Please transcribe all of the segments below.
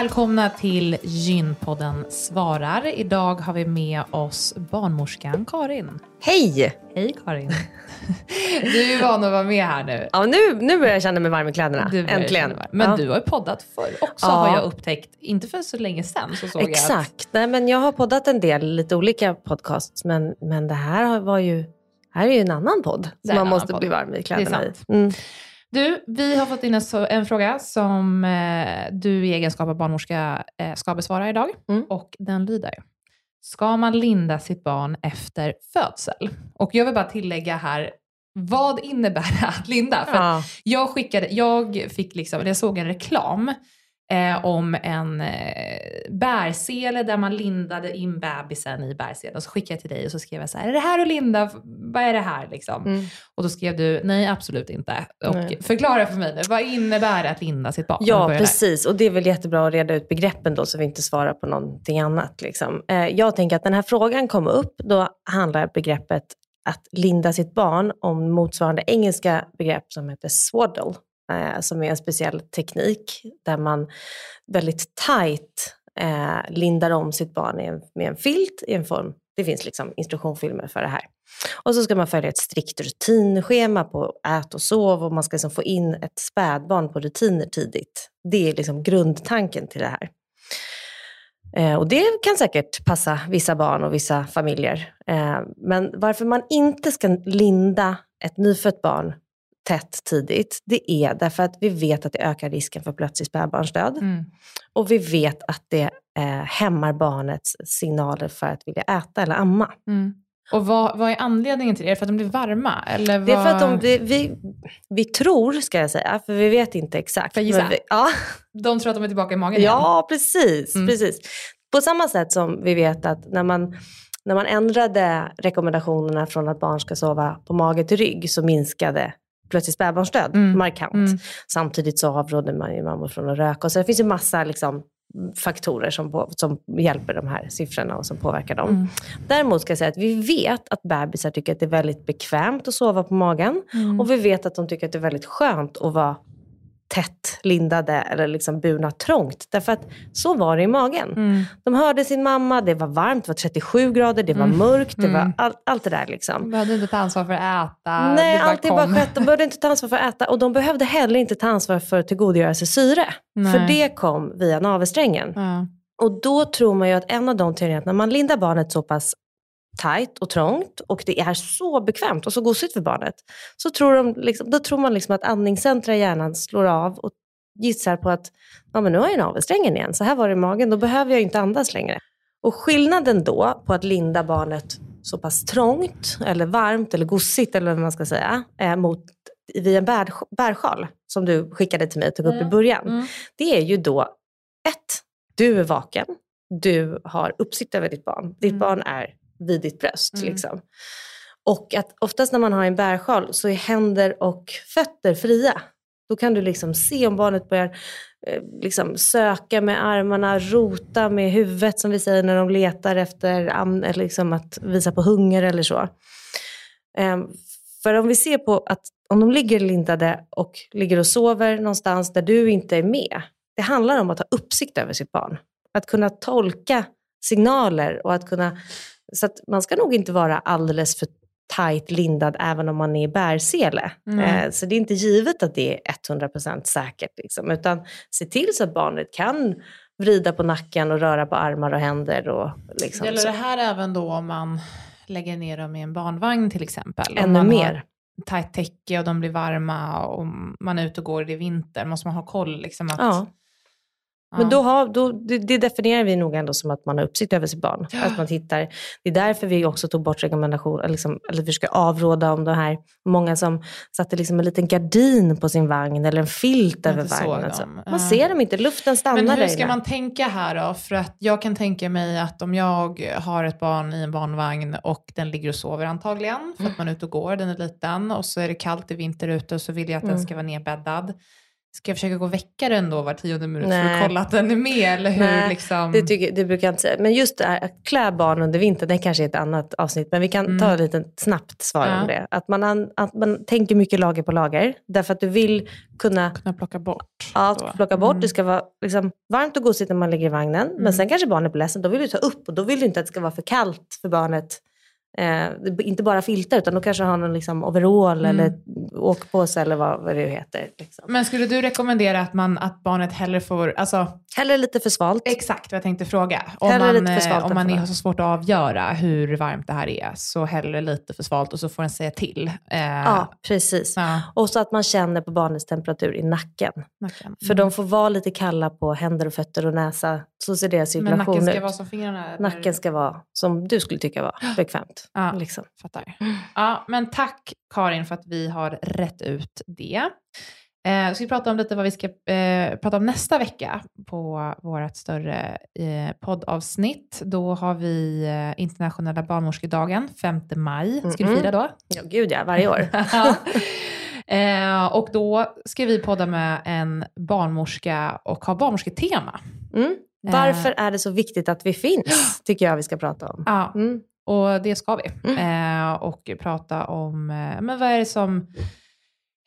Välkomna till Gynpodden svarar. Idag har vi med oss barnmorskan Karin. Hej! Hej Karin. Du är van att vara med här nu. Ja, nu, nu börjar jag känna mig varm i kläderna. Äntligen. Men ja. du har ju poddat förr också ja. har jag upptäckt. Inte för så länge sedan så såg Exakt. jag att... Nej, men jag har poddat en del, lite olika podcasts. Men, men det här var ju, här är ju en annan podd som man måste podd. bli varm i kläderna i. Mm. Du, vi har fått in en, en fråga som eh, du i egenskap av barnmorska eh, ska besvara idag. Mm. Och den lyder. Ska man linda sitt barn efter födsel? Och jag vill bara tillägga här, vad innebär det att linda? För ja. jag, skickade, jag, fick liksom, jag såg en reklam eh, om en eh, bärsele där man lindade in bebisen i bärselen. Och så skickade jag till dig och så skrev jag så här, är det här att linda? Vad är det här liksom? Mm. Och då skrev du, nej absolut inte. Och nej. förklara för mig nu, vad innebär det att linda sitt barn? Ja precis, och det är väl jättebra att reda ut begreppen då så vi inte svarar på någonting annat. Liksom. Eh, jag tänker att den här frågan kom upp, då handlar begreppet att linda sitt barn om motsvarande engelska begrepp som heter swaddle eh, som är en speciell teknik där man väldigt tight eh, lindar om sitt barn i en, med en filt i en form. Det finns liksom instruktionsfilmer för det här. Och så ska man följa ett strikt rutinschema på ät och sov och man ska liksom få in ett spädbarn på rutiner tidigt. Det är liksom grundtanken till det här. Eh, och det kan säkert passa vissa barn och vissa familjer. Eh, men varför man inte ska linda ett nyfött barn tätt tidigt, det är därför att vi vet att det ökar risken för plötslig spädbarnsdöd. Mm. Och vi vet att det eh, hämmar barnets signaler för att vilja äta eller amma. Mm. Och vad, vad är anledningen till det? Är det för att de blir varma? Eller vad... Det är för att de, det, vi, vi tror, ska jag säga, för vi vet inte exakt. Jag gissa? Vi, ja, De tror att de är tillbaka i magen igen? ja, precis, Mm. precis. På samma sätt som vi vet att när man, när man ändrade rekommendationerna från att barn ska sova på mage till rygg så minskade plötsligt spädbarnsdöd Mm. markant. Mm. Samtidigt så avrådde man ju mammor från att röka. Och så det finns ju massa liksom, faktorer som, på, som hjälper de här siffrorna och som påverkar dem. Mm. Däremot ska jag säga att vi vet att bebisar tycker att det är väldigt bekvämt att sova på magen. Mm. Och vi vet att de tycker att det är väldigt skönt att vara tätt lindade eller liksom burna trångt. Därför att så var det i magen. Mm. De hörde sin mamma, det var varmt, det var 37 grader, det var Mm. mörkt, det var Mm. all, allt det där. Liksom. De behövde inte ta ansvar för att äta. Nej, det bara allt är bara kom. skett. De behövde inte ta ansvar för att äta och de behövde heller inte ta ansvar för att tillgodogöra sig syre. Nej. För det kom via navelsträngen. Ja. Och då tror man ju att en av de teorierna, när man lindar barnet så pass tajt och trångt och det är så bekvämt och så gosigt för barnet, så tror, de liksom, då tror man liksom att andningscentra i hjärnan slår av och gissar på att ja, men nu har jag navelsträngen igen, så här var det i magen, då behöver jag inte andas längre. Och skillnaden då på att linda barnet så pass trångt, eller varmt, eller gosigt, eller vad man ska säga, eh, mot vid en bär, bärsjal, som du skickade till mig och tog upp i början, Mm. det är ju då ett, du är vaken, du har uppsikt över ditt barn. Ditt Mm. barn är vid ditt bröst. Mm. Liksom. Och att oftast när man har en bärsjal så är händer och fötter fria. Då kan du liksom se om barnet börjar eh, liksom söka med armarna, rota med huvudet som vi säger när de letar efter eller liksom att visa på hunger eller så. Ehm, för om vi ser på att om de ligger lindade och ligger och sover någonstans där du inte är med. Det handlar om att ha uppsikt över sitt barn. Att kunna tolka signaler och att kunna... Så man ska nog inte vara alldeles för tajt lindad även om man är i bärsele. Mm. Så det är inte givet att det är 100% säkert. Liksom, utan se till så att barnet kan vrida på nacken och röra på armar och händer. Och liksom, Gäller det här även då om man lägger ner dem i en barnvagn till exempel? Ännu mer. Har tajt täcke och de blir varma och man är ute och går i vinter. Måste man ha koll? Liksom att, Ja. Men då har, då, det, det definierar vi nog ändå som att man har uppsikt över sitt barn. Att man tittar, det är därför vi också tog bort rekommendation, eller, liksom, eller vi ska avråda om det här. Många som satte liksom en liten gardin på sin vagn eller en filt över vagnen. Alltså. Man ser dem inte, luften stannar Men hur ska man tänka här då? För att jag kan tänka mig att om jag har ett barn i en barnvagn och den ligger och sover antagligen för att man är ute och går, den är liten och så är det kallt i vinter ute och så vill jag att den Mm. ska vara nedbäddad. Ska jag försöka gå och väcka den då var tionde minut för Nej. att kolla att den är med? Eller hur Nej, liksom? Det, tycker, det brukar jag inte säga. Men just det här att klä barn under vintern, det kanske är ett annat avsnitt. Men vi kan Mm. ta ett litet snabbt svar Ja. om det. Att man, an, att man tänker mycket lager på lager. Därför att du vill kunna kunna plocka bort. Ja, då. plocka bort. Mm. Det ska vara liksom varmt och gosigt när man ligger i vagnen. Mm. Men sen kanske barnet blir ledsen. Då vill du ta upp och då vill du inte att det ska vara för kallt för barnet. Eh, inte bara filtar utan då kanske har någon liksom overall Mm. eller åkpåse eller vad, vad det heter. Liksom. Men skulle du rekommendera att, man, att barnet hellre får, alltså Hellre lite för svalt. exakt vad jag tänkte fråga. Om Hellre man, lite för eh, svalt om än man är, har så svårt att avgöra hur varmt det här är, så hellre lite för svalt och så får den säga till. Eh, Ja, precis. ja, Och så att man känner på barnets temperatur i nacken. nacken. För de får vara lite kalla på händer och fötter och näsa. Så ser deras Men cirkulation nacken ska ut. vara som fingrarna? eller? Nacken ska vara som du skulle tycka var bekvämt. Ja. Liksom. Fattar. Ja, men tack Karin för att vi har rätt ut det. Eh, ska vi prata om lite vad vi ska eh, prata om nästa vecka på vårt större eh, poddavsnitt. Då har vi eh, internationella barnmorskedagen 5 maj. Ska du Mhm. fira då? Ja, gud ja, varje år. Eh, och då ska vi podda med en barnmorska och ha barnmorsketema. Mm. Varför är det så viktigt att vi finns? Tycker jag vi ska prata om. Ja, Mm. Och det ska vi. Eh, och prata om eh, men vad är det som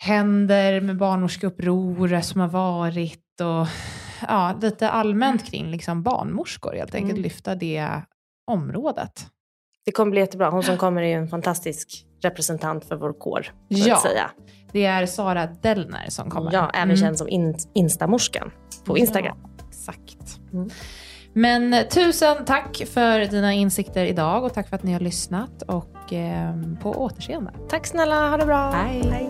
händer med barnmorskeupprorer som har varit och ja, lite allmänt kring liksom barnmorskor helt enkelt. Mm. Lyfta det området. Det kommer bli jättebra. Hon som kommer är en fantastisk representant för vår kår. Så Ja. säga. Det är Sara Dellner som kommer. Ja, även Mm. känd som in, Instamorskan på Instagram. Ja, exakt. Mm. Men eh, tusen tack för dina insikter idag och tack för att ni har lyssnat och eh, på återseende. Tack snälla, ha det bra. Hej. Hej.